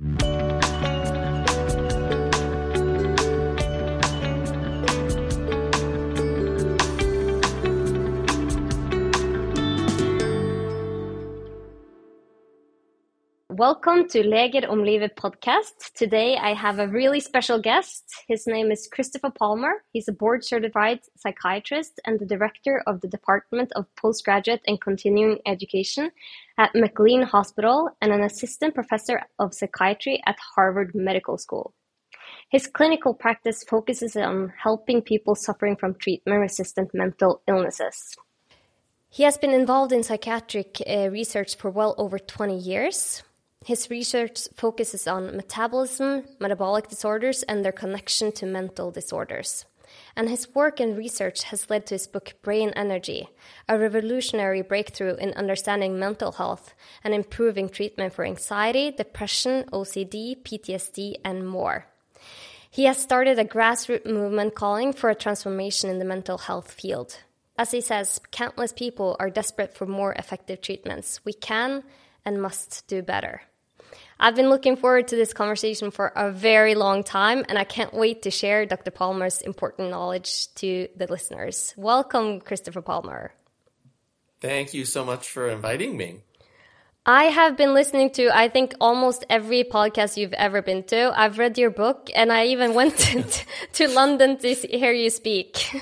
Mm-hmm. Welcome to Leger om Livet podcast. Today I have a really special guest. His name is Christopher Palmer. He's a board certified psychiatrist and the director of the Department of Postgraduate and Continuing Education at McLean Hospital and an assistant professor of psychiatry at Harvard Medical School. His clinical practice focuses on helping people suffering from treatment resistant mental illnesses. He has been involved in psychiatric uh, research for well over 20 years. His research focuses on metabolism, metabolic disorders, and their connection to mental disorders. And his work and research has led to his book Brain Energy, a revolutionary breakthrough in understanding mental health and improving treatment for anxiety, depression, OCD, PTSD, and more. He has started a grassroots movement calling for a transformation in the mental health field. As he says, countless people are desperate for more effective treatments. We can and must do better. I've been looking forward to this conversation for a very long time, and I can't wait to share Dr. Palmer's important knowledge to the listeners. Welcome, Christopher Palmer. Thank you so much for inviting me. I have been listening to, I think, almost every podcast you've ever been to. I've read your book, and I even went to, to London to hear you speak.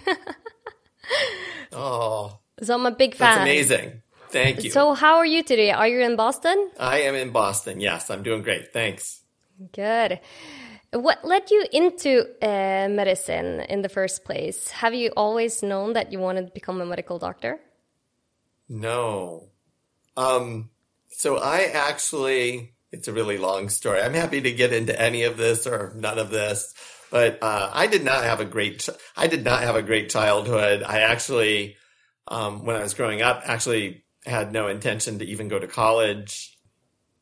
oh. So I'm a big fan. That's amazing. Thank you. So, how are you today? Are you in Boston? I am in Boston. Yes, I'm doing great. Thanks. Good. What led you into uh, medicine in the first place? Have you always known that you wanted to become a medical doctor? No. Um, so I actually, it's a really long story. I'm happy to get into any of this or none of this, but uh, I did not have a great, I did not have a great childhood. I actually, um, when I was growing up, actually had no intention to even go to college,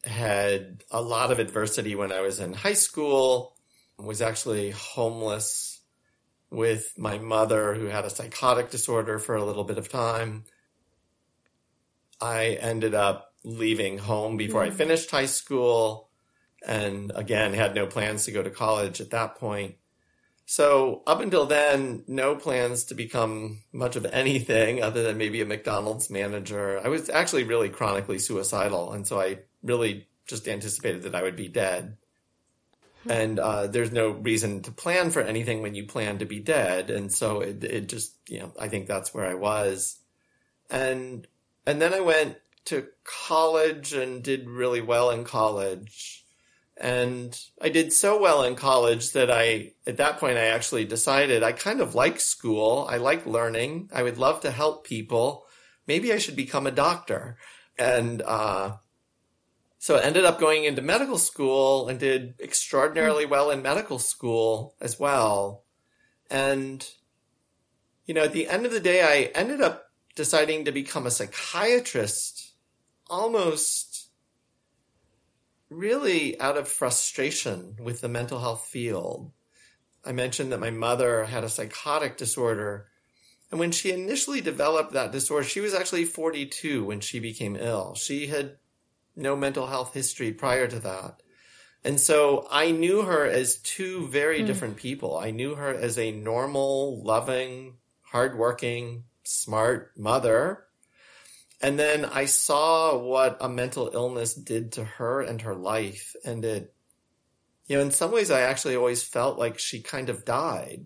had a lot of adversity when I was in high school, was actually homeless with my mother who had a psychotic disorder for a little bit of time. I ended up leaving home before mm. I finished high school and again had no plans to go to college at that point. So up until then, no plans to become much of anything other than maybe a McDonald's manager. I was actually really chronically suicidal. And so I really just anticipated that I would be dead. And uh, there's no reason to plan for anything when you plan to be dead. And so it, it just, you know, I think that's where I was. And, and then I went to college and did really well in college and I did so well in college that I, at that point, I actually decided I kind of like school. I like learning. I would love to help people. Maybe I should become a doctor. And, uh, so I ended up going into medical school and did extraordinarily well in medical school as well. And, you know, at the end of the day, I ended up deciding to become a psychiatrist almost really out of frustration with the mental health field. I mentioned that my mother had a psychotic disorder. And when she initially developed that disorder, she was actually 42 when she became ill. She had no mental health history prior to that. And so I knew her as two very mm. different people. I knew her as a normal, loving, hardworking, smart mother and then I saw what a mental illness did to her and her life. And it, you know, in some ways, I actually always felt like she kind of died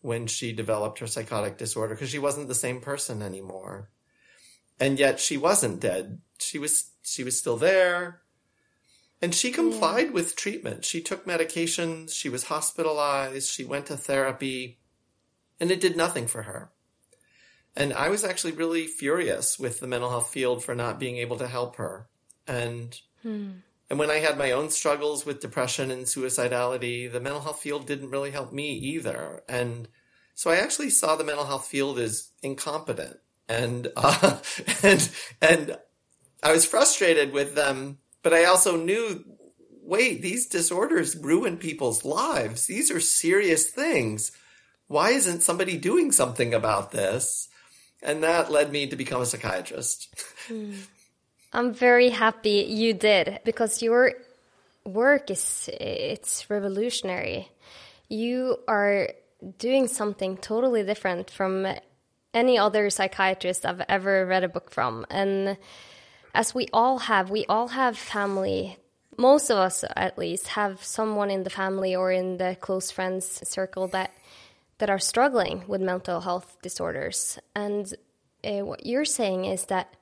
when she developed her psychotic disorder because she wasn't the same person anymore. And yet she wasn't dead. She was, she was still there. And she complied yeah. with treatment. She took medications. She was hospitalized. She went to therapy and it did nothing for her. And I was actually really furious with the mental health field for not being able to help her. And hmm. and when I had my own struggles with depression and suicidality, the mental health field didn't really help me either. And so I actually saw the mental health field as incompetent. And uh, and and I was frustrated with them, but I also knew wait, these disorders ruin people's lives. These are serious things. Why isn't somebody doing something about this? And that led me to become a psychiatrist. Hmm. I'm very happy you did because you're work is it's revolutionary. You are doing something totally different from any other psychiatrist I've ever read a book from. And as we all have, we all have family. Most of us, at least, have someone in the family or in the close friends circle that that are struggling with mental health disorders. And uh, what you're saying is that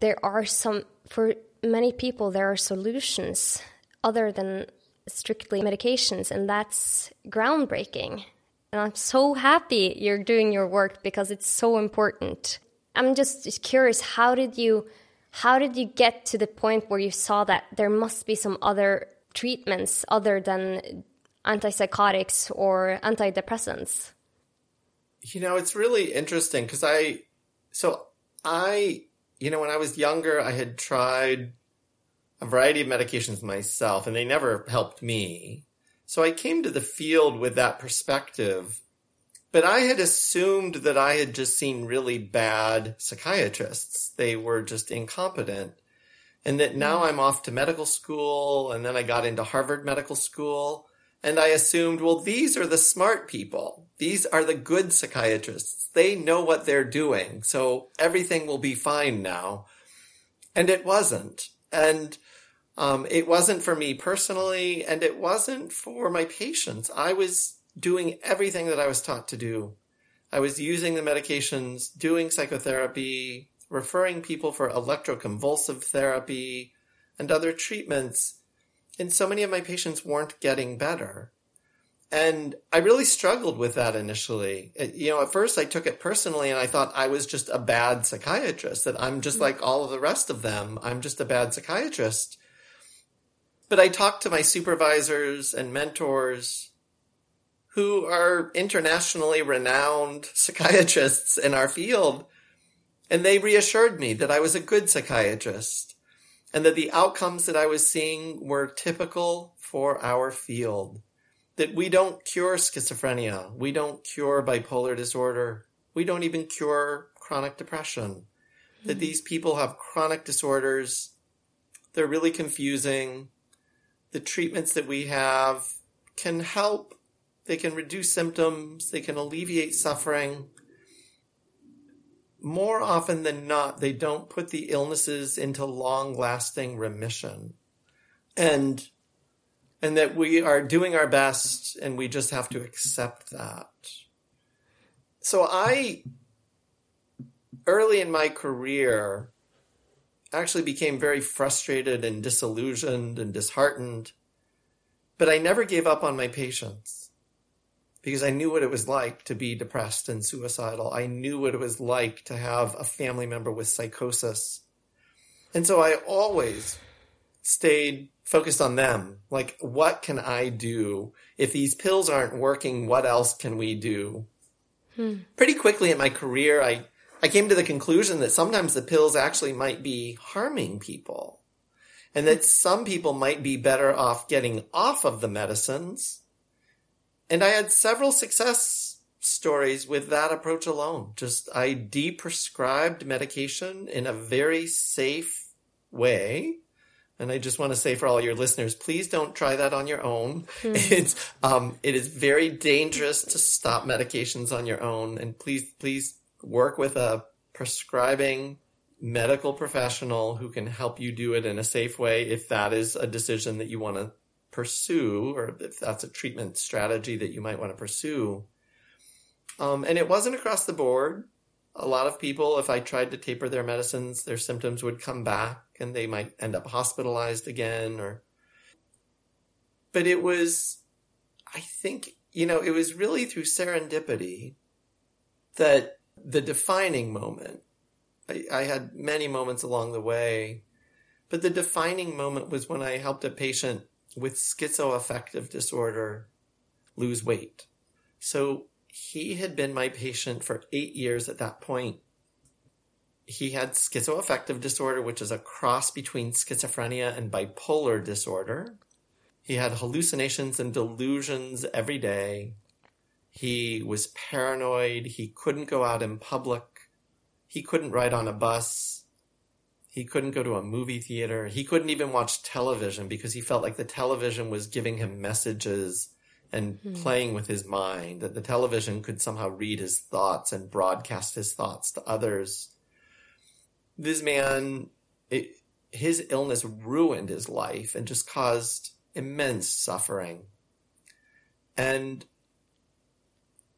there are some, for many people, there are solutions other than strictly medications, and that's groundbreaking. And I'm so happy you're doing your work because it's so important. I'm just curious, how did you how did you get to the point where you saw that there must be some other treatments other than antipsychotics or antidepressants? You know, it's really interesting because I, so I, you know, when I was younger, I had tried a variety of medications myself and they never helped me. So I came to the field with that perspective. But I had assumed that I had just seen really bad psychiatrists. They were just incompetent. And that now mm. I'm off to medical school and then I got into Harvard Medical School. And I assumed, well, these are the smart people. These are the good psychiatrists. They know what they're doing. So everything will be fine now. And it wasn't. And um, it wasn't for me personally, and it wasn't for my patients. I was doing everything that I was taught to do. I was using the medications, doing psychotherapy, referring people for electroconvulsive therapy and other treatments. And so many of my patients weren't getting better. And I really struggled with that initially. It, you know, at first I took it personally and I thought I was just a bad psychiatrist, that I'm just mm. like all of the rest of them. I'm just a bad psychiatrist. But I talked to my supervisors and mentors who are internationally renowned psychiatrists in our field, and they reassured me that I was a good psychiatrist and that the outcomes that I was seeing were typical for our field. That we don't cure schizophrenia, we don't cure bipolar disorder, we don't even cure chronic depression. Mm-hmm. That hmm. these people have chronic disorders, they're really confusing, the treatments that we have can help. They can reduce symptoms. They can alleviate suffering. More often than not, they don't put the illnesses into long lasting remission. And, and that we are doing our best and we just have to accept that. So I, early in my career, actually became very frustrated and disillusioned and disheartened. But I never gave up on my patients because I knew what it was like to be depressed and suicidal. I knew what it was like to have a family member with psychosis. And so I always stayed focused on them. Like, what can I do? If these pills aren't working, what else can we do? Hmm. Pretty quickly in my career, I I came to the conclusion that sometimes the pills actually might be harming people and that some people might be better off getting off of the medicines. And I had several success stories with that approach alone. Just I deprescribed medication in a very safe way. And I just want to say for all your listeners, please don't try that on your own. Mm. It's um, it is very dangerous to stop medications on your own, and please, please work with a prescribing medical professional who can help you do it in a safe way if that is a decision that you want to pursue or if that's a treatment strategy that you might want to pursue. Um, and it wasn't across the board. A lot of people, if I tried to taper their medicines, their symptoms would come back and they might end up hospitalized again or, but it was, I think, you know, it was really through serendipity that the defining moment. I, I had many moments along the way, but the defining moment was when I helped a patient with schizoaffective disorder lose weight. So he had been my patient for eight years at that point. He had schizoaffective disorder, which is a cross between schizophrenia and bipolar disorder. He had hallucinations and delusions every day. He was paranoid. He couldn't go out in public. He couldn't ride on a bus. He couldn't go to a movie theater. He couldn't even watch television because he felt like the television was giving him messages and hmm. playing with his mind, that the television could somehow read his thoughts and broadcast his thoughts to others. This man, it, his illness ruined his life and just caused immense suffering. And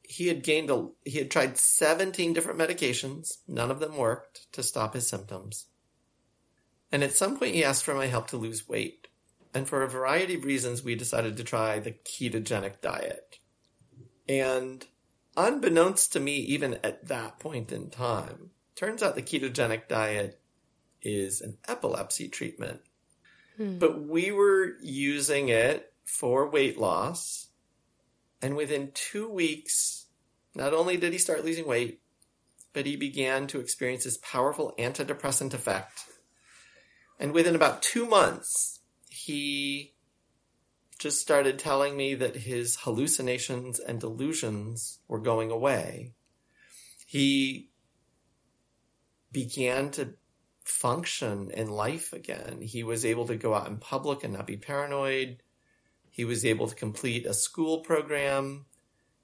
he had gained a, he had tried 17 different medications. None of them worked to stop his symptoms. And at some point he asked for my help to lose weight. And for a variety of reasons, we decided to try the ketogenic diet. And unbeknownst to me, even at that point in time, turns out the ketogenic diet is an epilepsy treatment. Hmm. But we were using it for weight loss. And within two weeks, not only did he start losing weight, but he began to experience this powerful antidepressant effect. And within about two months, he just started telling me that his hallucinations and delusions were going away. He began to function in life again. He was able to go out in public and not be paranoid. He was able to complete a school program.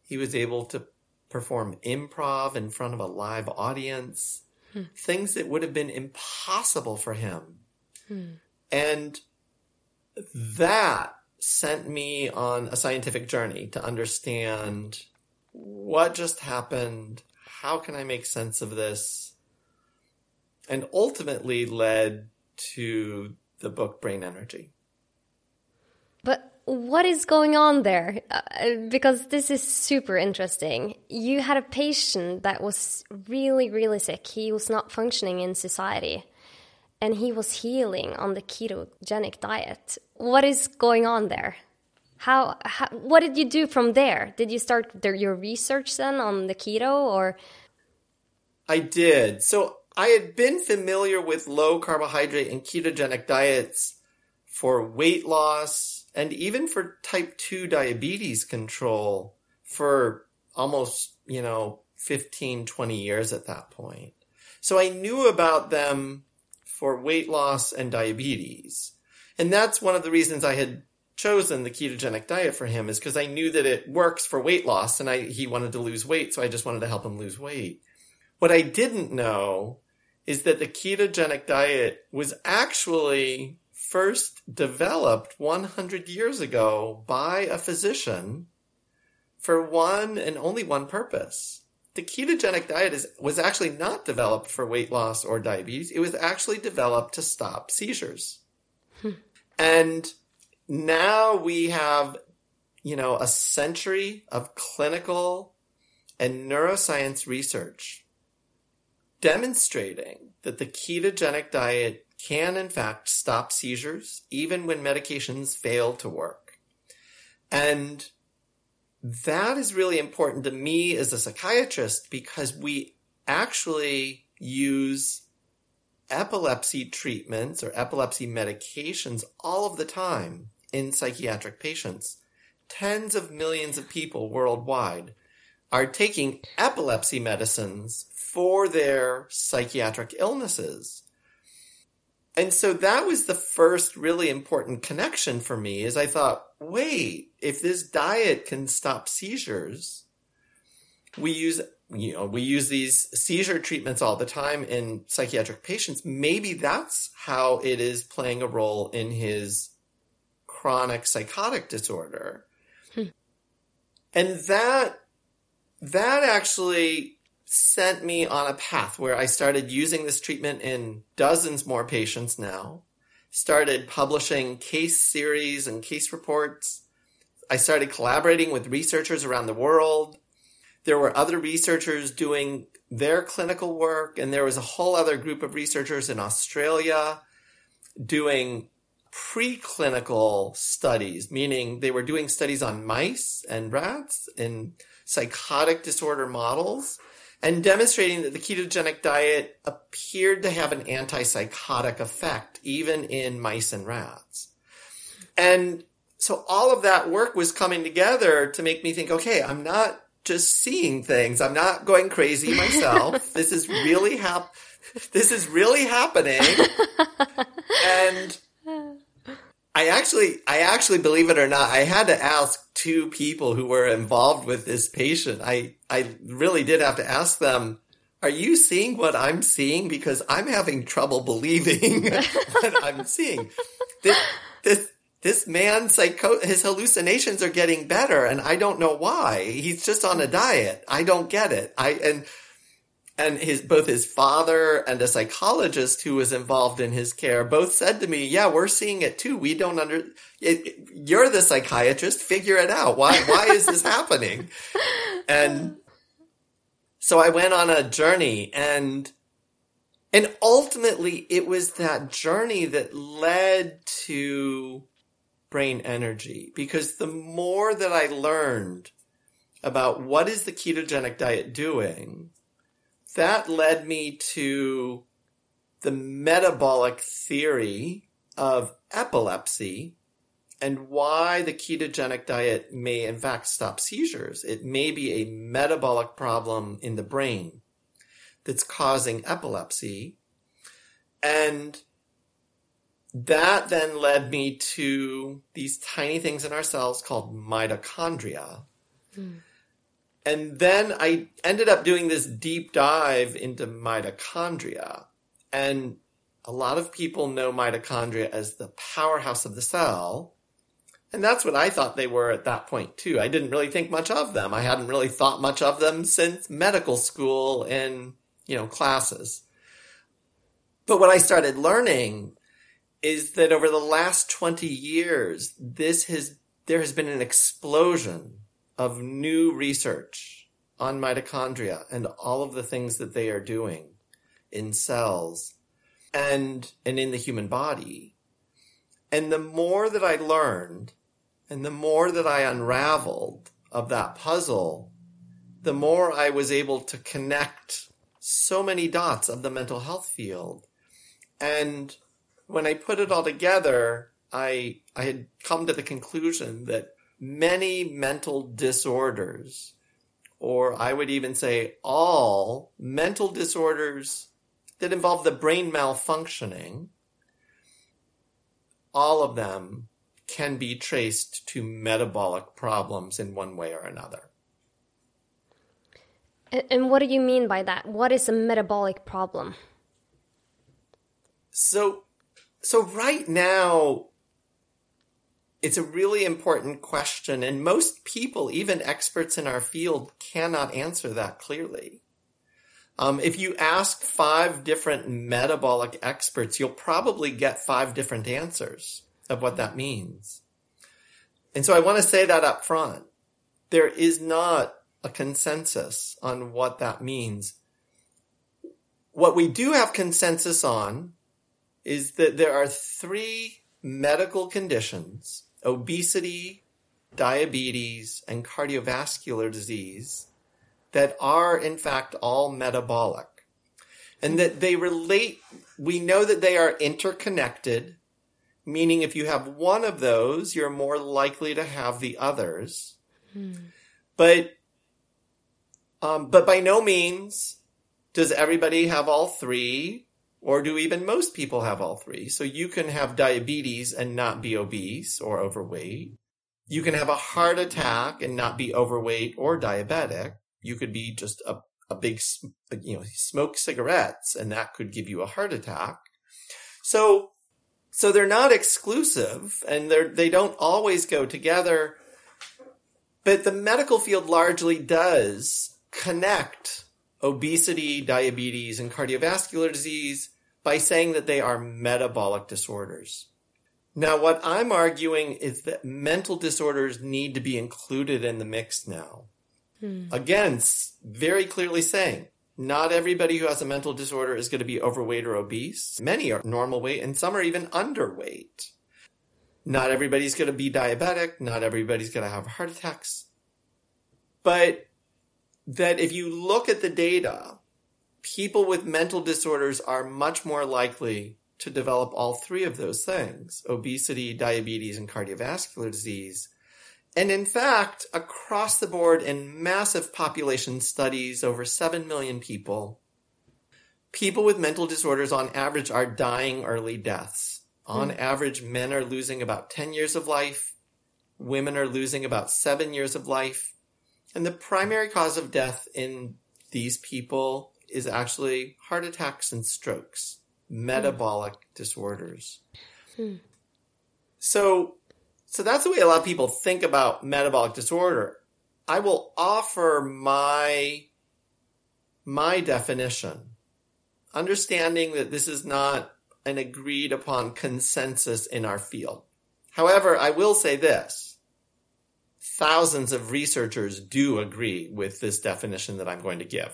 He was able to perform improv in front of a live audience. Hmm. Things that would have been impossible for him. Hmm. And that sent me on a scientific journey to understand what just happened. How can I make sense of this? And ultimately led to the book Brain Energy. But what is going on there? Uh, because this is super interesting. You had a patient that was really, really sick. He was not functioning in society and he was healing on the ketogenic diet. What is going on there? How, how what did you do from there? Did you start the, your research then on the keto or? I did. So I had been familiar with low carbohydrate and ketogenic diets for weight loss and even for type 2 diabetes control for almost, you know, 15, 20 years at that point. So I knew about them for weight loss and diabetes. And that's one of the reasons I had chosen the ketogenic diet for him is because I knew that it works for weight loss and I, he wanted to lose weight. So I just wanted to help him lose weight. What I didn't know is that the ketogenic diet was actually first developed 100 years ago by a physician for one and only one purpose the ketogenic diet is, was actually not developed for weight loss or diabetes. It was actually developed to stop seizures. Hmm. And now we have, you know, a century of clinical and neuroscience research demonstrating that the ketogenic diet can in fact stop seizures even when medications fail to work. And that is really important to me as a psychiatrist because we actually use epilepsy treatments or epilepsy medications all of the time in psychiatric patients. Tens of millions of people worldwide are taking epilepsy medicines for their psychiatric illnesses. And so that was the first really important connection for me is I thought, wait, if this diet can stop seizures, we use you know, we use these seizure treatments all the time in psychiatric patients. Maybe that's how it is playing a role in his chronic psychotic disorder. Hmm. And that that actually sent me on a path where I started using this treatment in dozens more patients now, started publishing case series and case reports. I started collaborating with researchers around the world. There were other researchers doing their clinical work, and there was a whole other group of researchers in Australia doing preclinical studies, meaning they were doing studies on mice and rats in psychotic disorder models and demonstrating that the ketogenic diet appeared to have an antipsychotic effect even in mice and rats. And so all of that work was coming together to make me think, okay, I'm not just seeing things. I'm not going crazy myself. this is really hap- this is really happening. and I actually, I actually believe it or not, I had to ask two people who were involved with this patient. I, I really did have to ask them, are you seeing what I'm seeing? Because I'm having trouble believing what I'm seeing. This, this, this man's psycho, his hallucinations are getting better and I don't know why. He's just on a diet. I don't get it. I, and, and his, both his father and a psychologist who was involved in his care both said to me, yeah, we're seeing it too. We don't under, it, you're the psychiatrist. Figure it out. Why, why is this happening? And so I went on a journey and and ultimately it was that journey that led to brain energy because the more that I learned about what is the ketogenic diet doing, that led me to the metabolic theory of epilepsy and why the ketogenic diet may in fact stop seizures. It may be a metabolic problem in the brain that's causing epilepsy. And that then led me to these tiny things in our cells called mitochondria. Mm. And then I ended up doing this deep dive into mitochondria. And a lot of people know mitochondria as the powerhouse of the cell. And that's what I thought they were at that point too. I didn't really think much of them. I hadn't really thought much of them since medical school and, you know, classes. But what I started learning is that over the last 20 years, this has, there has been an explosion of new research on mitochondria and all of the things that they are doing in cells and, and in the human body. And the more that I learned and the more that I unraveled of that puzzle, the more I was able to connect so many dots of the mental health field. And when I put it all together, I, I had come to the conclusion that many mental disorders, or I would even say all mental disorders that involve the brain malfunctioning, all of them can be traced to metabolic problems in one way or another. And what do you mean by that? What is a metabolic problem? So, so right now, it's a really important question, and most people, even experts in our field, cannot answer that clearly. Um, if you ask five different metabolic experts, you'll probably get five different answers of what that means. And so I want to say that up front. There is not a consensus on what that means. What we do have consensus on is that there are three medical conditions, obesity, diabetes, and cardiovascular disease that are in fact all metabolic and that they relate. We know that they are interconnected meaning if you have one of those, you're more likely to have the others. Hmm. But, um, but by no means does everybody have all three, or do even most people have all three. So you can have diabetes and not be obese or overweight. You can have a heart attack and not be overweight or diabetic. You could be just a, a big, you know, smoke cigarettes and that could give you a heart attack. So so they're not exclusive and they're, they don't always go together. But the medical field largely does connect obesity, diabetes, and cardiovascular disease by saying that they are metabolic disorders. Now, what I'm arguing is that mental disorders need to be included in the mix now. Hmm. Again, very clearly saying not everybody who has a mental disorder is going to be overweight or obese. Many are normal weight and some are even underweight. Not everybody's going to be diabetic. Not everybody's going to have heart attacks. But that if you look at the data, people with mental disorders are much more likely to develop all three of those things obesity, diabetes, and cardiovascular disease and in fact, across the board in massive population studies, over 7 million people, people with mental disorders on average are dying early deaths. On Mm. average, men are losing about 10 years of life. Women are losing about seven years of life. And the primary cause of death in these people is actually heart attacks and strokes, metabolic disorders. Hmm. So, so that's the way a lot of people think about metabolic disorder. I will offer my, my definition, understanding that this is not an agreed upon consensus in our field. However, I will say this. Thousands of researchers do agree with this definition that I'm going to give.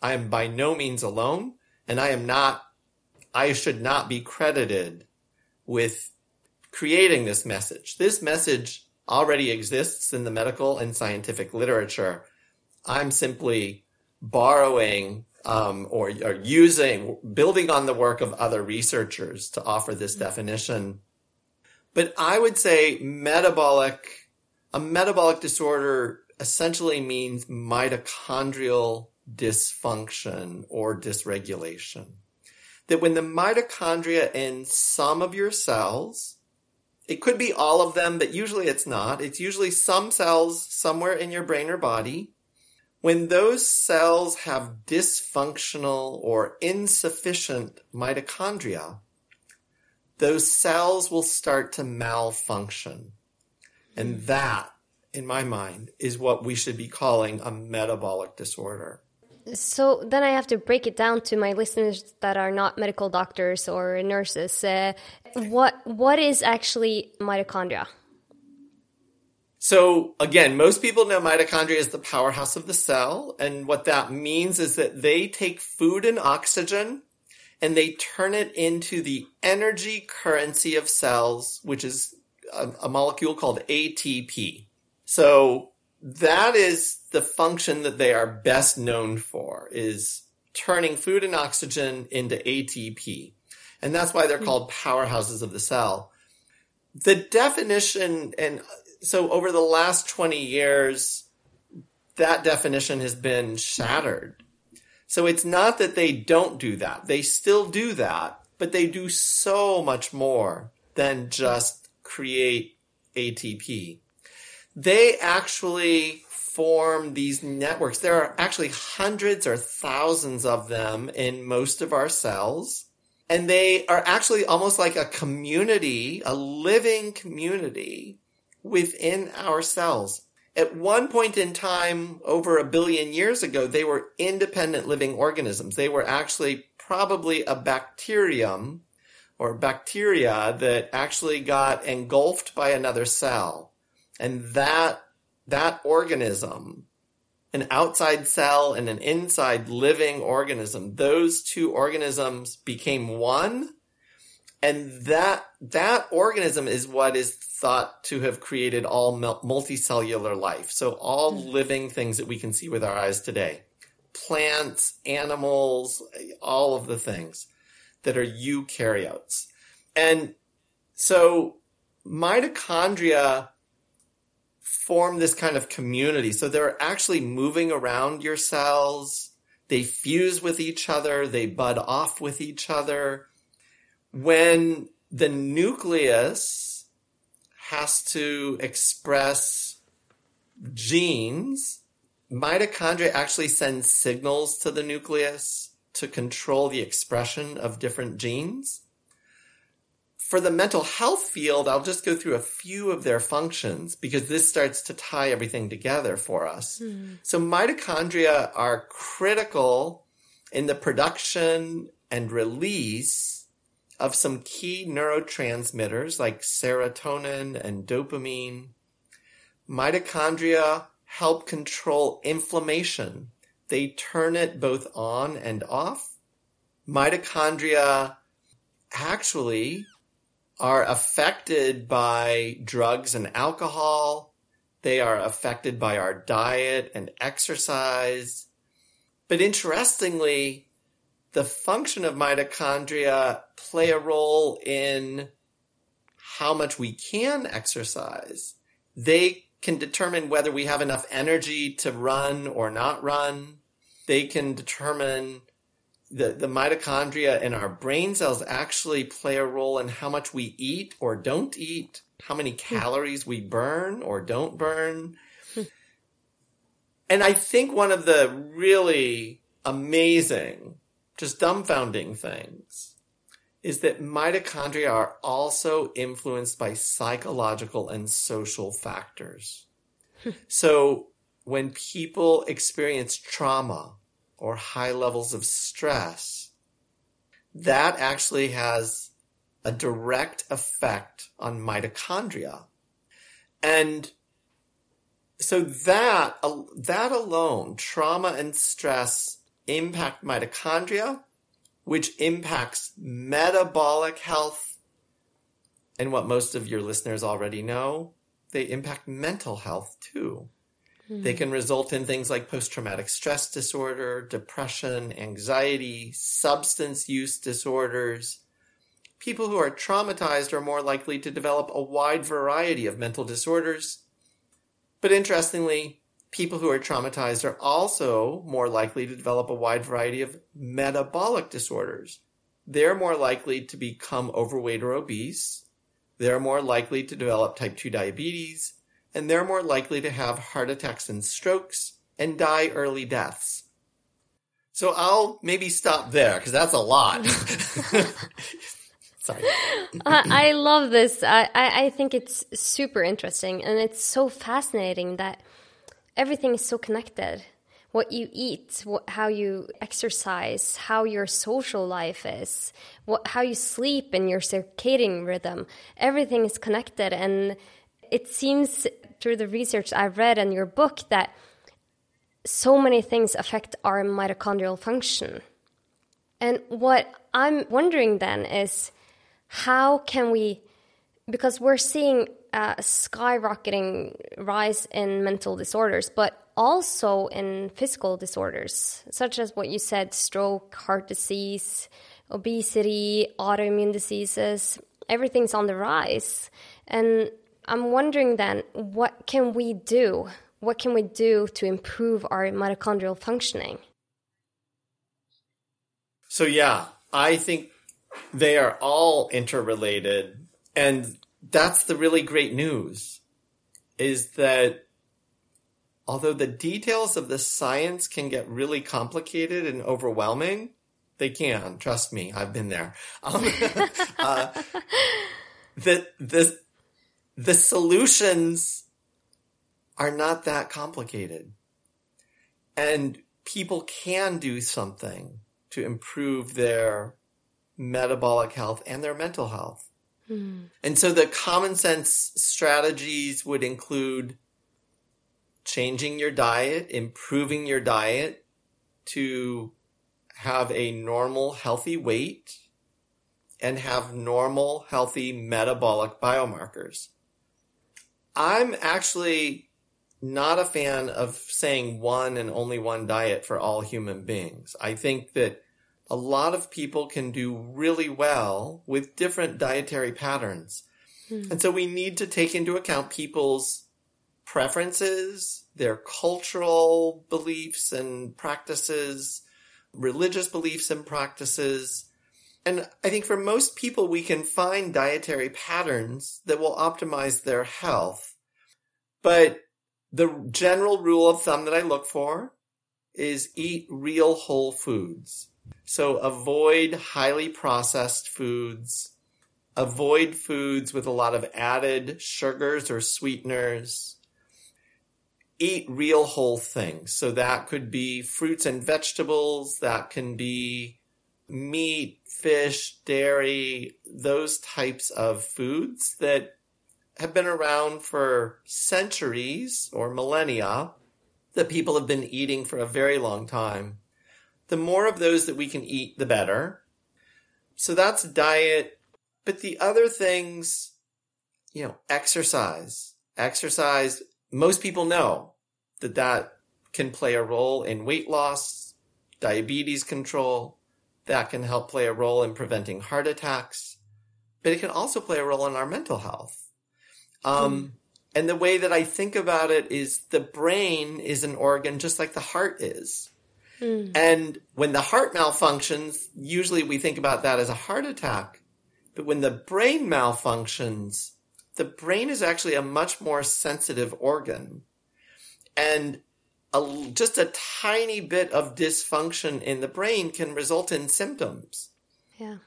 I am by no means alone, and I am not, I should not be credited with creating this message. This message already exists in the medical and scientific literature. I'm simply borrowing um, or, or using, building on the work of other researchers to offer this definition. But I would say metabolic, a metabolic disorder essentially means mitochondrial dysfunction or dysregulation. That when the mitochondria in some of your cells, it could be all of them, but usually it's not. It's usually some cells somewhere in your brain or body. When those cells have dysfunctional or insufficient mitochondria, those cells will start to malfunction. And that, in my mind, is what we should be calling a metabolic disorder. So then I have to break it down to my listeners that are not medical doctors or nurses. Uh, what what is actually mitochondria? So again, most people know mitochondria is the powerhouse of the cell. And what that means is that they take food and oxygen and they turn it into the energy currency of cells, which is a, a molecule called ATP. So that is the function that they are best known for is turning food and oxygen into ATP. And that's why they're hmm. called powerhouses of the cell. The definition, and so over the last 20 years, that definition has been shattered. So it's not that they don't do that. They still do that, but they do so much more than just create ATP. They actually form these networks. There are actually hundreds or thousands of them in most of our cells. And they are actually almost like a community, a living community within our cells. At one point in time, over a billion years ago, they were independent living organisms. They were actually probably a bacterium or bacteria that actually got engulfed by another cell. And that, that organism, an outside cell and an inside living organism, those two organisms became one. And that, that organism is what is thought to have created all multicellular life. So all hmm. living things that we can see with our eyes today. Plants, animals, all of the things that are eukaryotes. And so mitochondria form this kind of community. So they're actually moving around your cells. They fuse with each other. They bud off with each other. When the nucleus has to express genes, mitochondria actually send signals to the nucleus to control the expression of different genes. For the mental health field, I'll just go through a few of their functions because this starts to tie everything together for us. Hmm. So mitochondria are critical in the production and release of some key neurotransmitters like serotonin and dopamine. Mitochondria help control inflammation. They turn it both on and off. Mitochondria actually are affected by drugs and alcohol. They are affected by our diet and exercise. But interestingly, the function of mitochondria play a role in how much we can exercise. They can determine whether we have enough energy to run or not run. They can determine the, the mitochondria in our brain cells actually play a role in how much we eat or don't eat, how many hmm. calories we burn or don't burn. Hmm. and I think one of the really amazing, just dumbfounding things is that mitochondria are also influenced by psychological and social factors. Hmm. so when people experience trauma or high levels of stress, that actually has a direct effect on mitochondria. And so that, that alone, trauma and stress impact mitochondria, which impacts metabolic health. And what most of your listeners already know, they impact mental health too. They hmm. can result in things like post traumatic stress disorder, depression, anxiety, substance use disorders. People who are traumatized are more likely to develop a wide variety of mental disorders. But interestingly, people who are traumatized are also more likely to develop a wide variety of metabolic disorders. They're more likely to become overweight or obese. They're more likely to develop type 2 diabetes and they're more likely to have heart attacks and strokes and die early deaths. So I'll maybe stop there because that's a lot. Sorry. I love this. I, I think it's super interesting and it's so fascinating that everything is so connected. What you eat, what, how you exercise, how your social life is, what, how you sleep and your circadian rhythm, everything is connected. And it seems through the research I've read in your book that so many things affect our mitochondrial function. And what I'm wondering then is how can we, because we're seeing a skyrocketing rise in mental disorders, but also in physical disorders, such as what you said stroke, heart disease, obesity, autoimmune diseases, everything's on the rise. And I'm wondering then, what can we do? What can we do to improve our mitochondrial functioning? So, yeah, I think they are all interrelated. And that's the really great news is that although the details of the science can get really complicated and overwhelming, they can. Trust me, I've been there. Um, uh, the, the, the solutions are not that complicated. And people can do something to improve their metabolic health and their mental health. Mm. And so the common sense strategies would include changing your diet, improving your diet to have a normal, healthy weight and have normal, healthy metabolic biomarkers. I'm actually not a fan of saying one and only one diet for all human beings. I think that a lot of people can do really well with different dietary patterns. Hmm. And so we need to take into account people's preferences, their cultural beliefs and practices, religious beliefs and practices, and I think for most people, we can find dietary patterns that will optimize their health. But the general rule of thumb that I look for is eat real whole foods. So avoid highly processed foods. Avoid foods with a lot of added sugars or sweeteners. Eat real whole things. So that could be fruits and vegetables. That can be meat, fish, dairy, those types of foods that have been around for centuries or millennia that people have been eating for a very long time. The more of those that we can eat, the better. So that's diet. But the other things, you know, exercise. Exercise, most people know that that can play a role in weight loss, diabetes control, that can help play a role in preventing heart attacks, but it can also play a role in our mental health. Um. And the way that I think about it is the brain is an organ just like the heart is. Mm. And when the heart malfunctions, usually we think about that as a heart attack. But when the brain malfunctions, the brain is actually a much more sensitive organ. And a, just a tiny bit of dysfunction in the brain can result in symptoms. Yeah.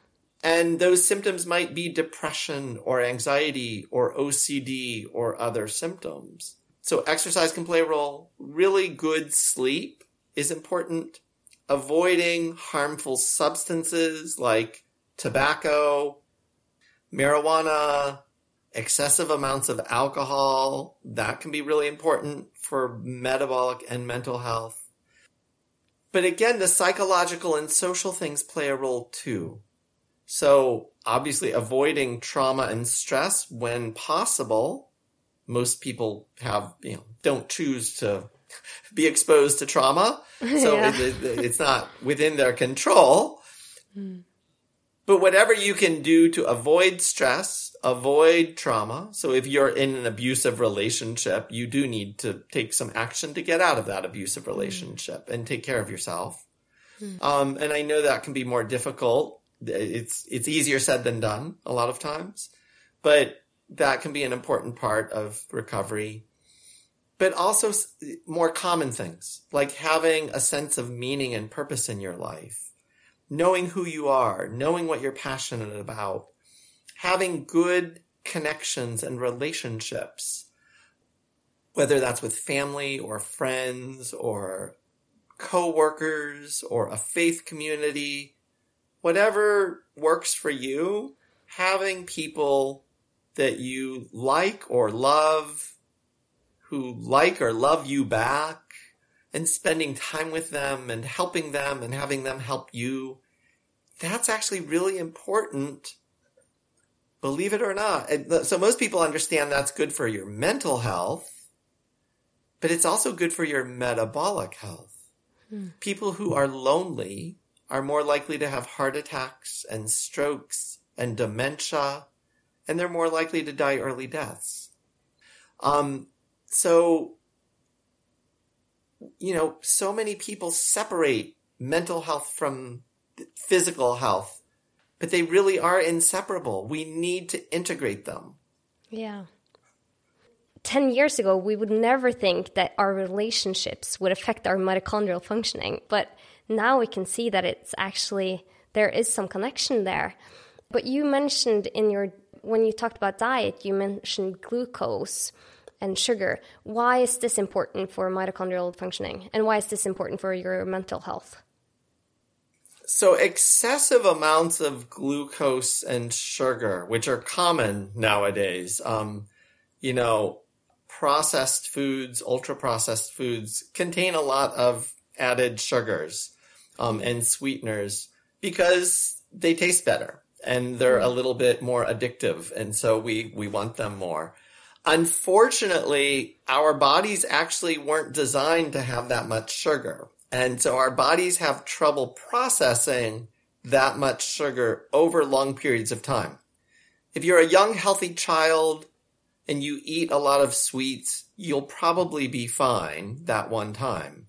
And those symptoms might be depression or anxiety or OCD or other symptoms. So exercise can play a role. Really good sleep is important. Avoiding harmful substances like tobacco, marijuana, excessive amounts of alcohol, that can be really important for metabolic and mental health. But again, the psychological and social things play a role too. So obviously avoiding trauma and stress when possible. Most people have, you know, don't choose to be exposed to trauma. So yeah. it, it, it's not within their control. Mm. But whatever you can do to avoid stress, avoid trauma. So if you're in an abusive relationship, you do need to take some action to get out of that abusive hmm. relationship mm. and take care of yourself. Mm. Um, and I know that can be more difficult it's it's easier said than done a lot of times, but that can be an important part of recovery. But also more common things like having a sense of meaning and purpose in your life, knowing who you are, knowing what you're passionate about, having good connections and relationships, whether that's with family or friends or coworkers or a faith community whatever works for you, having people that you like or love, who like or love you back, and spending time with them and helping them and having them help you, that's actually really important. Believe it or not. So most people understand that's good for your mental health, but it's also good for your metabolic health. Hmm. People who are lonely are more likely to have heart attacks and strokes and dementia, and they're more likely to die early deaths. Um, so, you know, so many people separate mental health from physical health, but they really are inseparable. We need to integrate them. Yeah. 10 years ago, we would never think that our relationships would affect our mitochondrial functioning. But now we can see that it's actually there is some connection there. But you mentioned in your when you talked about diet, you mentioned glucose and sugar. Why is this important for mitochondrial functioning? And why is this important for your mental health? So, excessive amounts of glucose and sugar, which are common nowadays, um, you know, processed foods, ultra processed foods contain a lot of added sugars um, and sweeteners because they taste better and they're a little bit more addictive. And so we, we want them more. Unfortunately, our bodies actually weren't designed to have that much sugar. And so our bodies have trouble processing that much sugar over long periods of time. If you're a young, healthy child and you eat a lot of sweets, you'll probably be fine that one time.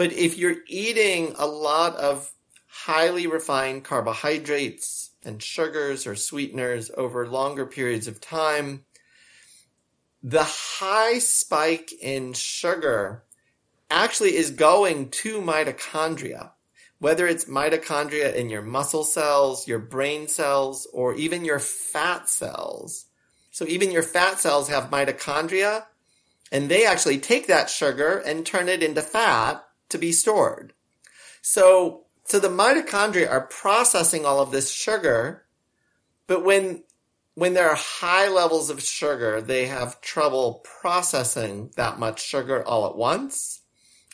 But if you're eating a lot of highly refined carbohydrates and sugars or sweeteners over longer periods of time, the high spike in sugar actually is going to mitochondria, whether it's mitochondria in your muscle cells, your brain cells, or even your fat cells. So even your fat cells have mitochondria and they actually take that sugar and turn it into fat to be stored. So, so the mitochondria are processing all of this sugar, but when when there are high levels of sugar, they have trouble processing that much sugar all at once.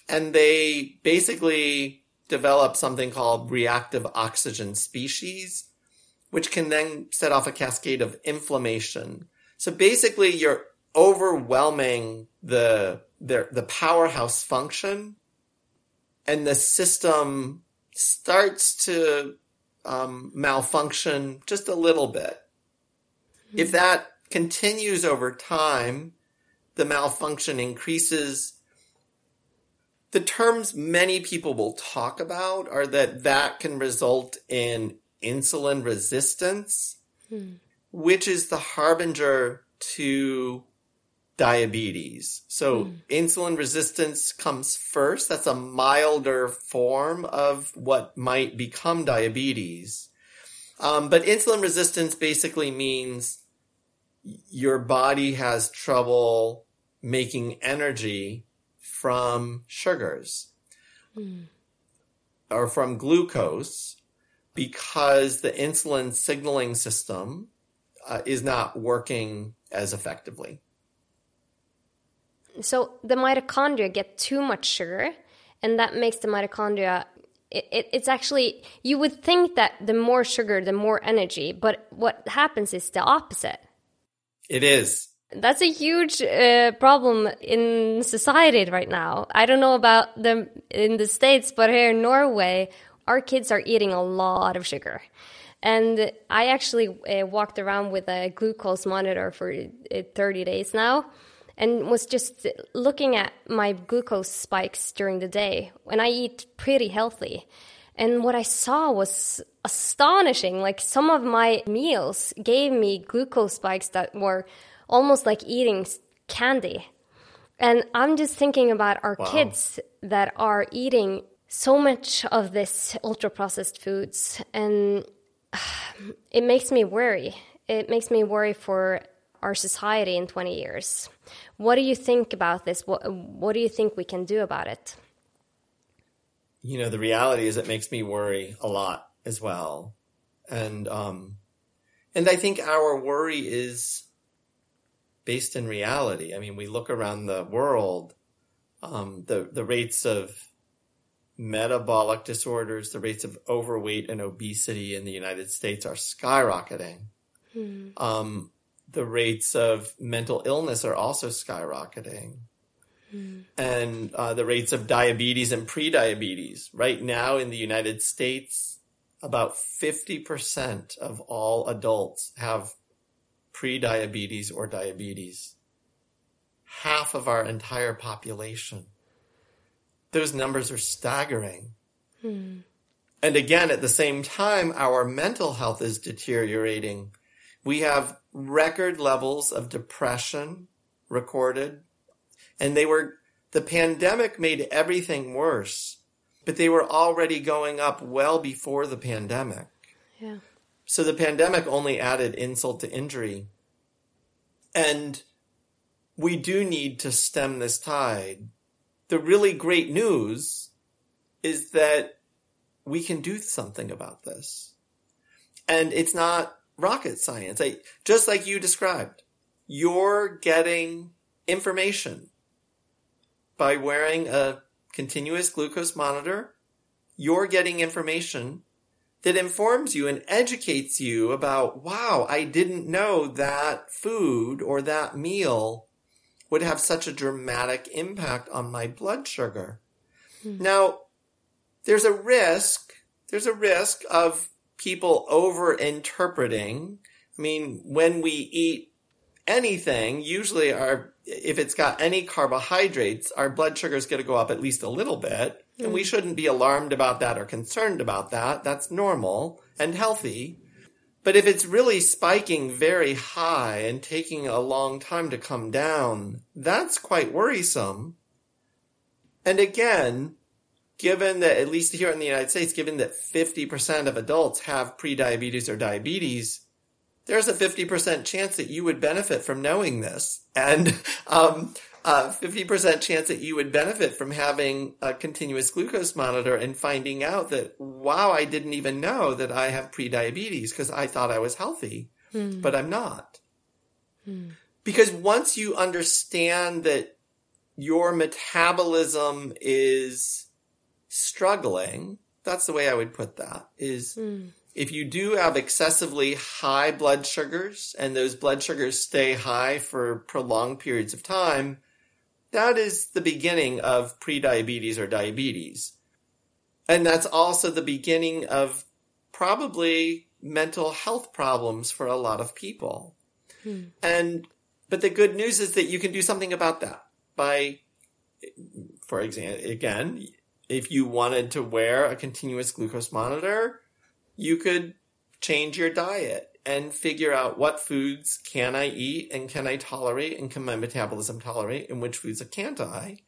And they basically develop something called reactive oxygen species, which can then set off a cascade of inflammation. So basically you're overwhelming the, the, the powerhouse function and the system starts to um, malfunction just a little bit. Mm-hmm. If that continues over time, the malfunction increases. the terms many people will talk about are that that can result in insulin resistance, hmm. which is the harbinger to diabetes. So hmm. insulin resistance comes first. That's a milder form of what might become diabetes. Um, but insulin resistance basically means your body has trouble making energy from sugars mm. or from glucose because the insulin signaling system uh, is not working as effectively. So the mitochondria get too much sugar, and that makes the mitochondria. It, it, it's actually you would think that the more sugar, the more energy, but what happens is the opposite. It is. That's a huge uh, problem in society right now. I don't know about them in the States, but here in Norway, our kids are eating a lot of sugar. And I actually uh, walked around with a glucose monitor for uh, 30 days now and was just looking at my glucose spikes during the day when I eat pretty healthy. And what I saw was astonishing. Like some of my meals gave me glucose spikes that were almost like eating candy. And I'm just thinking about our wow. kids that are eating so much of this ultra processed foods and it makes me worry. It makes me worry for our society in 20 years. What do you think about this? What, what do you think we can do about it? You know, the reality is it makes me worry a lot as well. And, um, and I think our worry is based in reality. I mean, we look around the world, um, the, the rates of metabolic disorders, the rates of overweight and obesity in the United States are skyrocketing. Hmm. Um, the rates of mental illness are also skyrocketing. Hmm. And uh, the rates of diabetes and prediabetes. Right now in the United States, about 50% of all adults have prediabetes or diabetes. Half of our entire population. Those numbers are staggering. Hmm. And again, at the same time, our mental health is deteriorating. We have record levels of depression recorded, and they were, the pandemic made everything worse, but they were already going up well before the pandemic. Yeah. So the pandemic only added insult to injury. And we do need to stem this tide. The really great news is that we can do something about this. And it's not rocket science. I, just like you described, you're getting information by wearing a continuous glucose monitor. You're getting information that informs you and educates you about, wow, I didn't know that food or that meal would have such a dramatic impact on my blood sugar. Mm-hmm. Now, there's a risk, there's a risk of people over interpreting. I mean, when we eat anything, usually our, if it's got any carbohydrates, our blood sugar is going to go up at least a little bit. And we hmm. shouldn't be alarmed about that or concerned about that. That's normal and healthy. But if it's really spiking very high and taking a long time to come down, that's quite worrisome. And again, given that, at least here in the United States, given that 50% of adults have prediabetes or diabetes, there's a 50% chance that you would benefit from knowing this. And, um, uh, 50% chance that you would benefit from having a continuous glucose monitor and finding out that, wow, I didn't even know that I have prediabetes because I thought I was healthy, mm. but I'm not. Mm. Because once you understand that your metabolism is struggling, that's the way I would put that is mm. if you do have excessively high blood sugars and those blood sugars stay high for prolonged periods of time, that is the beginning of prediabetes or diabetes. And that's also the beginning of probably mental health problems for a lot of people. Hmm. And, but the good news is that you can do something about that by for example, again, if you wanted to wear a continuous glucose monitor, you could change your diet and figure out what foods can I eat and can I tolerate and can my metabolism tolerate and which foods can't I.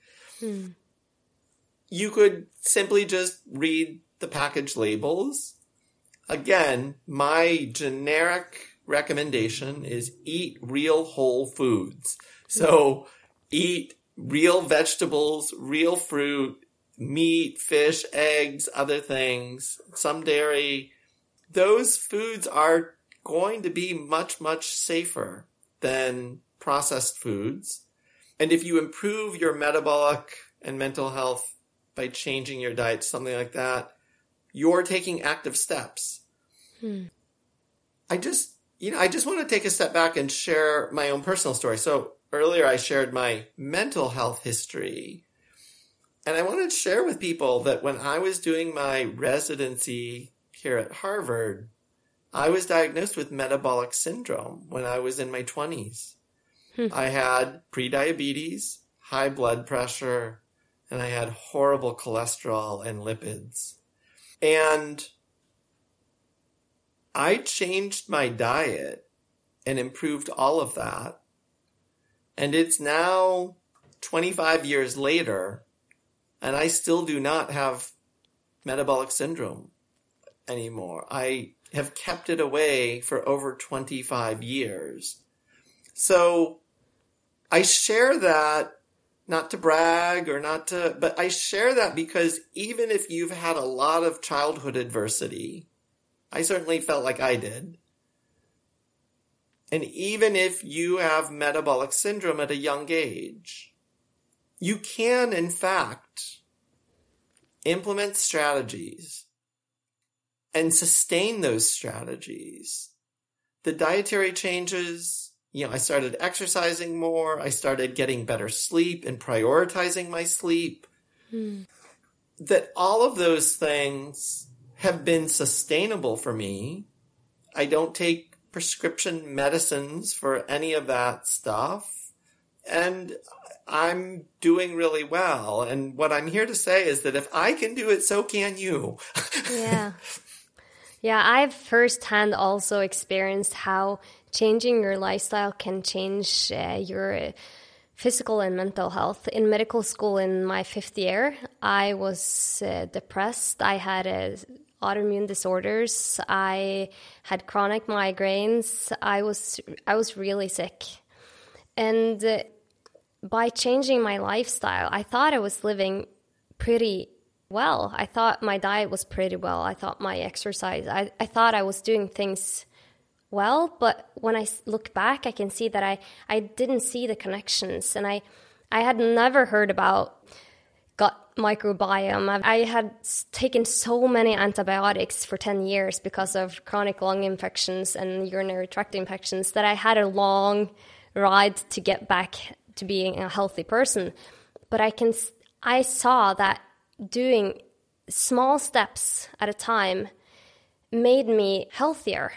Hmm. You could simply just read the package labels. Again, my generic recommendation is eat real whole foods. So eat real vegetables, real fruit, meat, fish, eggs, other things, some dairy. Those foods are going to be much, much safer than processed foods. And if you improve your metabolic and mental health by changing your diet, something like that, you're taking active steps. Hmm. I just, you know, I just want to take a step back and share my own personal story. So earlier I shared my mental health history. And I wanted to share with people that when I was doing my residency here at Harvard, I was diagnosed with metabolic syndrome when I was in my 20s. Hmm. I had prediabetes, high blood pressure, and I had horrible cholesterol and lipids. And I changed my diet and improved all of that. And it's now 25 years later, and I still do not have metabolic syndrome anymore. I have kept it away for over 25 years. So I share that not to brag or not to, but I share that because even if you've had a lot of childhood adversity, I certainly felt like I did. And even if you have metabolic syndrome at a young age, you can, in fact, implement strategies and sustain those strategies. The dietary changes, you know, I started exercising more. I started getting better sleep and prioritizing my sleep. Hmm. That all of those things have been sustainable for me. I don't take prescription medicines for any of that stuff. And I'm doing really well. And what I'm here to say is that if I can do it, so can you. yeah. Yeah, I've firsthand also experienced how changing your lifestyle can change uh, your physical and mental health. In medical school, in my fifth year, I was uh, depressed. I had uh, autoimmune disorders. I had chronic migraines. I was I was really sick, and uh, by changing my lifestyle, I thought I was living pretty well. I thought my diet was pretty well. I thought my exercise, I, I thought I was doing things well. But when I look back, I can see that I, I didn't see the connections. And I, I had never heard about gut microbiome. I had taken so many antibiotics for 10 years because of chronic lung infections and urinary tract infections that I had a long ride to get back to being a healthy person. But I can, I saw that doing small steps at a time made me healthier.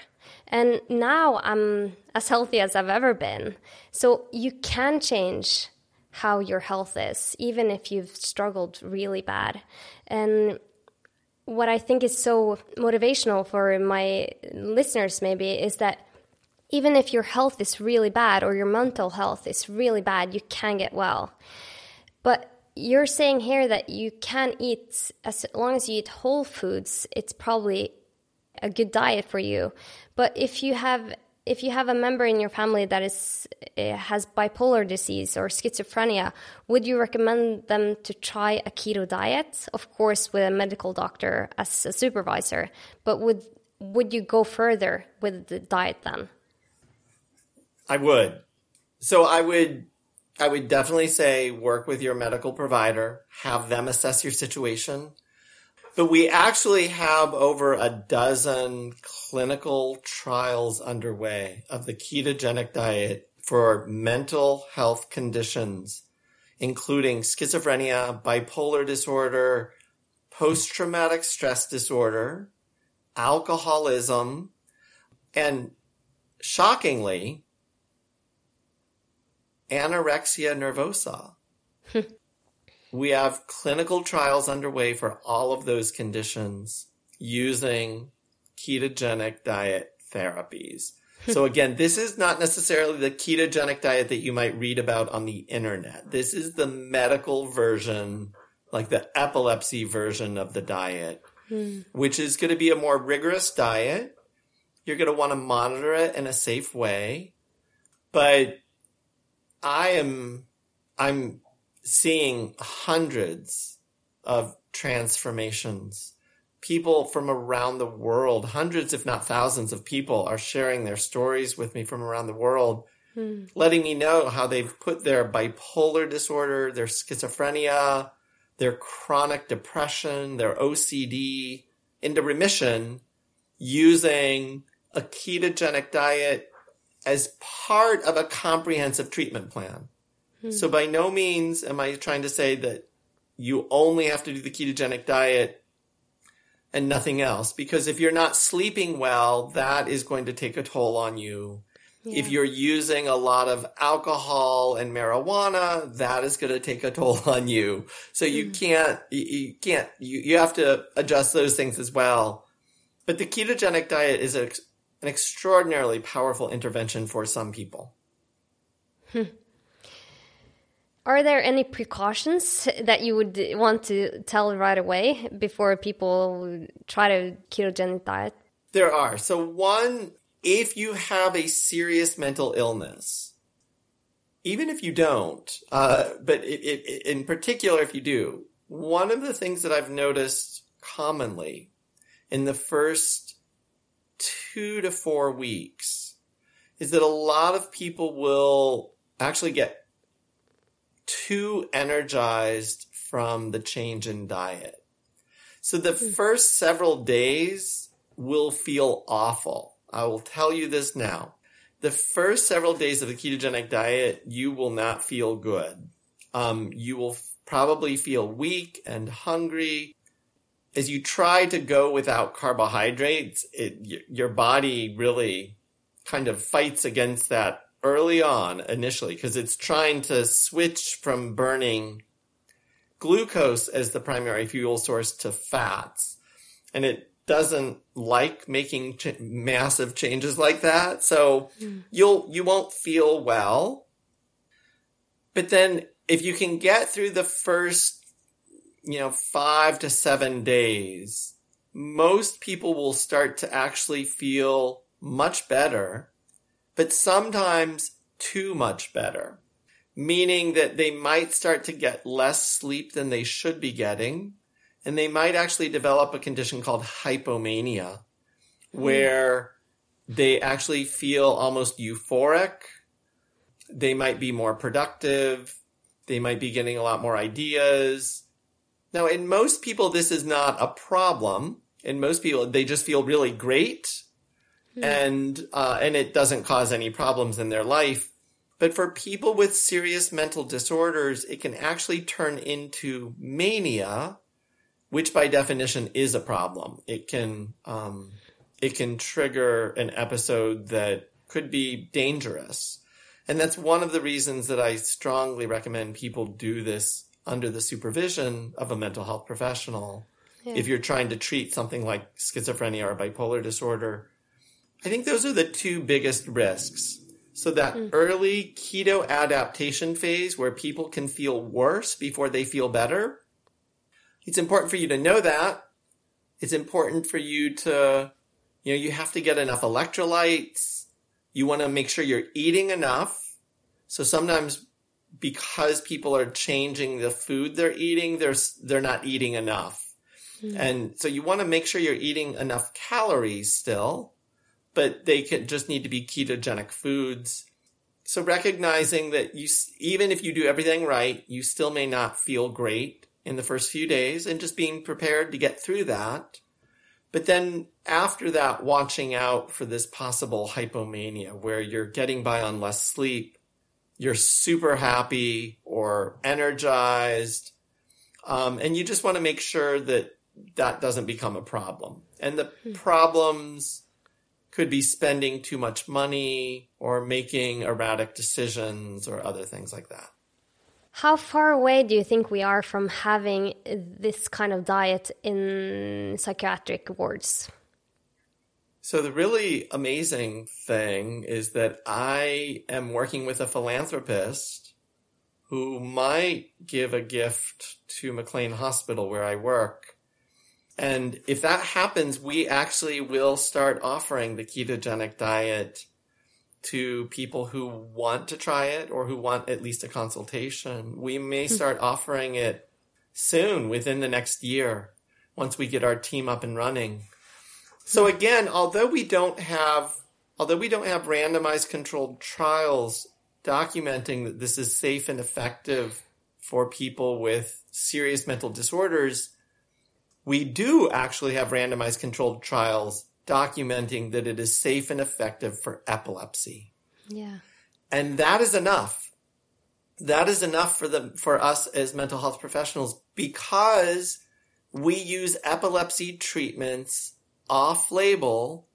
And now I'm as healthy as I've ever been. So you can change how your health is, even if you've struggled really bad. And what I think is so motivational for my listeners, maybe, is that even if your health is really bad or your mental health is really bad, you can get well. But you're saying here that you can eat as long as you eat whole foods it's probably a good diet for you. But if you have if you have a member in your family that is eh, has bipolar disease or schizophrenia would you recommend them to try a keto diet? Of course with a medical doctor as a supervisor but would would you go further with the diet then i would so i would I would definitely say work with your medical provider, have them assess your situation. But we actually have over a dozen clinical trials underway of the ketogenic diet for mental health conditions, including schizophrenia, bipolar disorder, post traumatic stress disorder, alcoholism, and shockingly, anorexia nervosa. we have clinical trials underway for all of those conditions using ketogenic diet therapies. so again, this is not necessarily the ketogenic diet that you might read about on the internet. This is the medical version, like the epilepsy version of the diet, Hmm. which is going to be a more rigorous diet. You're going to want to monitor it in a safe way. But I am, I'm seeing hundreds of transformations. People from around the world, hundreds, if not thousands of people are sharing their stories with me from around the world, Hmm. letting me know how they've put their bipolar disorder, their schizophrenia, their chronic depression, their OCD into remission using a ketogenic diet as part of a comprehensive treatment plan. Hmm. So by no means am I trying to say that you only have to do the ketogenic diet and nothing else because if you're not sleeping well, that is going to take a toll on you. If you're using a lot of alcohol and marijuana, that is going to take a toll on you. So you hmm. can't, you, you can't, you, you have to adjust those things as well. But the ketogenic diet is a, an extraordinarily powerful intervention for some people. Are there any precautions that you would want to tell right away before people try to ketogenic diet? There are. So one, if you have a serious mental illness, even if you don't, uh, but it, it, in particular, if you do, one of the things that I've noticed commonly in the first two to four weeks is that a lot of people will actually get too energized from the change in diet. So the first several days will feel awful. I will tell you this now. The first several days of the ketogenic diet, you will not feel good. Um, you will probably feel weak and hungry. As you try to go without carbohydrates, it, y- your body really kind of fights against that early on initially because it's trying to switch from burning glucose as the primary fuel source to fats. And it doesn't like making ch- massive changes like that. So hmm. you'll, you won't feel well. But then if you can get through the first, you know, five to seven days, most people will start to actually feel much better, but sometimes too much better, meaning that they might start to get less sleep than they should be getting. And they might actually develop a condition called hypomania, where they actually feel almost euphoric. They might be more productive. They might be getting a lot more ideas. Now, in most people, this is not a problem. In most people, they just feel really great and, uh, and it doesn't cause any problems in their life. But for people with serious mental disorders, it can actually turn into mania, which by definition is a problem. It can, um, it can trigger an episode that could be dangerous. And that's one of the reasons that I strongly recommend people do this under the supervision of a mental health professional. If you're trying to treat something like schizophrenia or bipolar disorder, I think those are the two biggest risks. So that mm. early keto adaptation phase where people can feel worse before they feel better. It's important for you to know that. It's important for you to, you know, you have to get enough electrolytes. You want to make sure you're eating enough. So sometimes because people are changing the food they're eating, they're, they're not eating enough. Hmm. And so you want to make sure you're eating enough calories still, but they could just need to be ketogenic foods. So recognizing that you, even if you do everything right, you still may not feel great in the first few days and just being prepared to get through that. But then after that, watching out for this possible hypomania where you're getting by on less sleep, you're super happy or energized, um, and you just want to make sure that that doesn't become a problem. And the problems could be spending too much money or making erratic decisions or other things like that. How far away do you think we are from having this kind of diet in psychiatric wards? So, the really amazing thing is that I am working with a philanthropist who might give a gift to McLean Hospital where I work. And if that happens, we actually will start offering the ketogenic diet to people who want to try it or who want at least a consultation. We may hmm. start offering it soon within the next year once we get our team up and running. So again, although we don't have although we don't have randomized controlled trials documenting that this is safe and effective for people with serious mental disorders, we do actually have randomized controlled trials documenting that it is safe and effective for epilepsy. Yeah. And that is enough. That is enough for the for us as mental health professionals because we use epilepsy treatments off label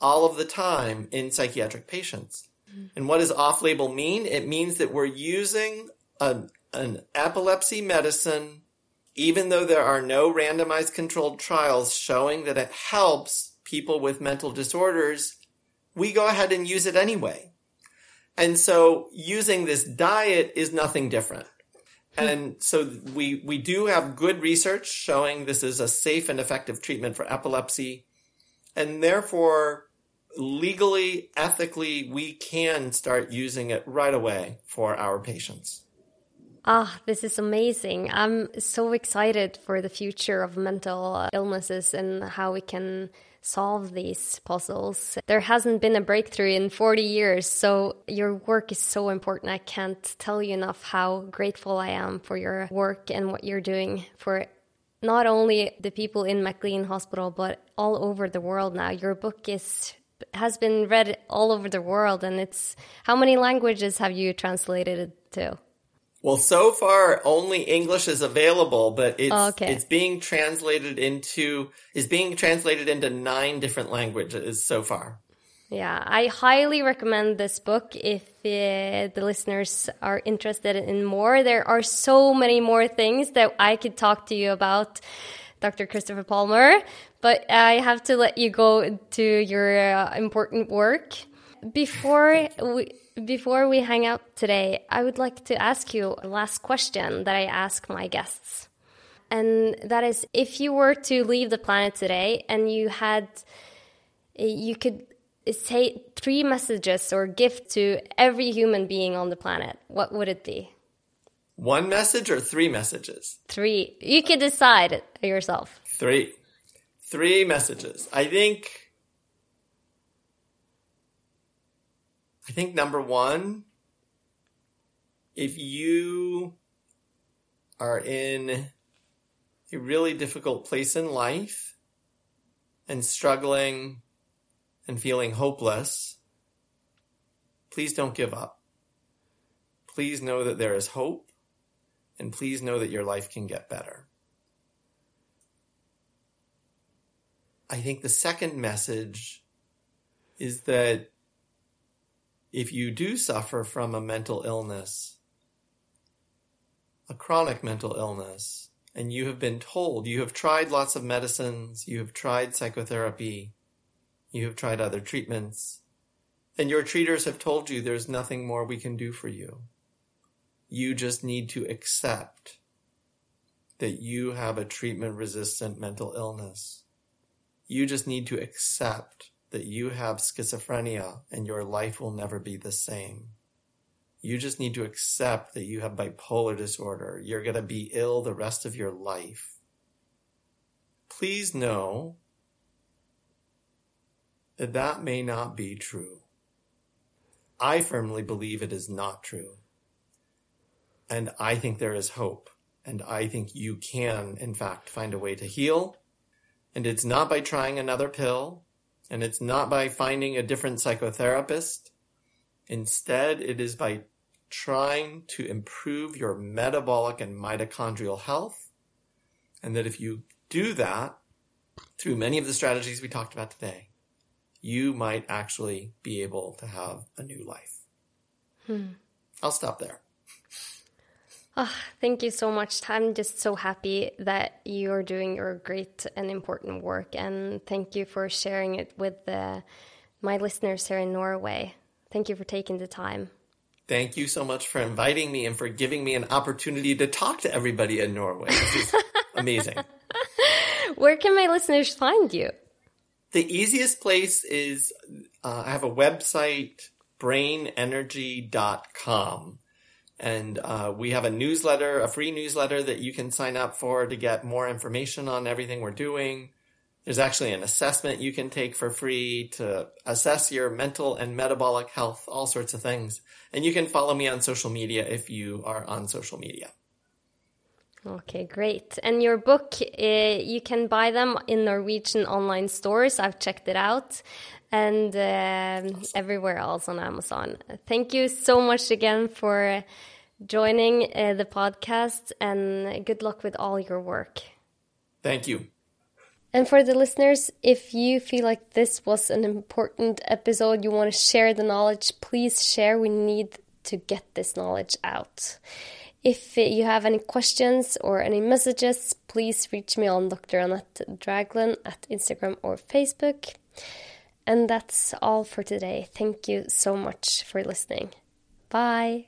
all of the time in psychiatric patients. Mm-hmm. And what does off label mean? It means that we're using an epilepsy medicine, even though there are no randomized controlled trials showing that it helps people with mental disorders, we go ahead and use it anyway. And so using this diet is nothing different. And so we, we do have good research showing this is a safe and effective treatment for epilepsy. And therefore, legally, ethically, we can start using it right away for our patients. Ah, this is amazing. I'm so excited for the future of mental illnesses and how we can solve these puzzles. There hasn't been a breakthrough in 40 years, so your work is so important. I can't tell you enough how grateful I am for your work and what you're doing for not only the people in McLean Hospital, but all over the world now. Your book is has been read all over the world and it's how many languages have you translated it to? Well, so far only English is available, but it's oh, okay. it's being translated into is being translated into nine different languages so far. Yeah, I highly recommend this book if uh, the listeners are interested in more. There are so many more things that I could talk to you about, Dr. Christopher Palmer, but I have to let you go to your uh, important work. Before we before we hang out today, I would like to ask you a last question that I ask my guests. And that is if you were to leave the planet today and you had, you could say three messages or gift to every human being on the planet, what would it be? One message or three messages? Three. You could decide yourself. Three. Three messages. I think I think number one, if you are in a really difficult place in life and struggling and feeling hopeless, please don't give up. Please know that there is hope and please know that your life can get better. I think the second message is that if you do suffer from a mental illness, a chronic mental illness, and you have been told you have tried lots of medicines, you have tried psychotherapy, you have tried other treatments, and your treaters have told you there's nothing more we can do for you. You just need to accept that you have a treatment resistant mental illness. You just need to accept that you have schizophrenia and your life will never be the same. You just need to accept that you have bipolar disorder. You're going to be ill the rest of your life. Please know that that may not be true. I firmly believe it is not true. And I think there is hope. And I think you can, in fact, find a way to heal. And it's not by trying another pill. And it's not by finding a different psychotherapist. Instead, it is by trying to improve your metabolic and mitochondrial health. And that if you do that through many of the strategies we talked about today, you might actually be able to have a new life. Hmm. I'll stop there. Oh, thank you so much. I'm just so happy that you're doing your great and important work, and thank you for sharing it with the, my listeners here in Norway. Thank you for taking the time. Thank you so much for inviting me and for giving me an opportunity to talk to everybody in Norway. This is amazing. Where can my listeners find you? The easiest place is uh, I have a website, brainenergy.com. And uh, we have a newsletter, a free newsletter that you can sign up for to get more information on everything we're doing. There's actually an assessment you can take for free to assess your mental and metabolic health, all sorts of things. And you can follow me on social media if you are on social media. Okay, great. And your book, uh, you can buy them in Norwegian online stores. I've checked it out and uh, everywhere else on Amazon. Thank you so much again for joining uh, the podcast and good luck with all your work. Thank you. And for the listeners, if you feel like this was an important episode, you want to share the knowledge, please share. We need to get this knowledge out. If you have any questions or any messages, please reach me on Dr. Annette Dragland at Instagram or Facebook. And that's all for today. Thank you so much for listening. Bye.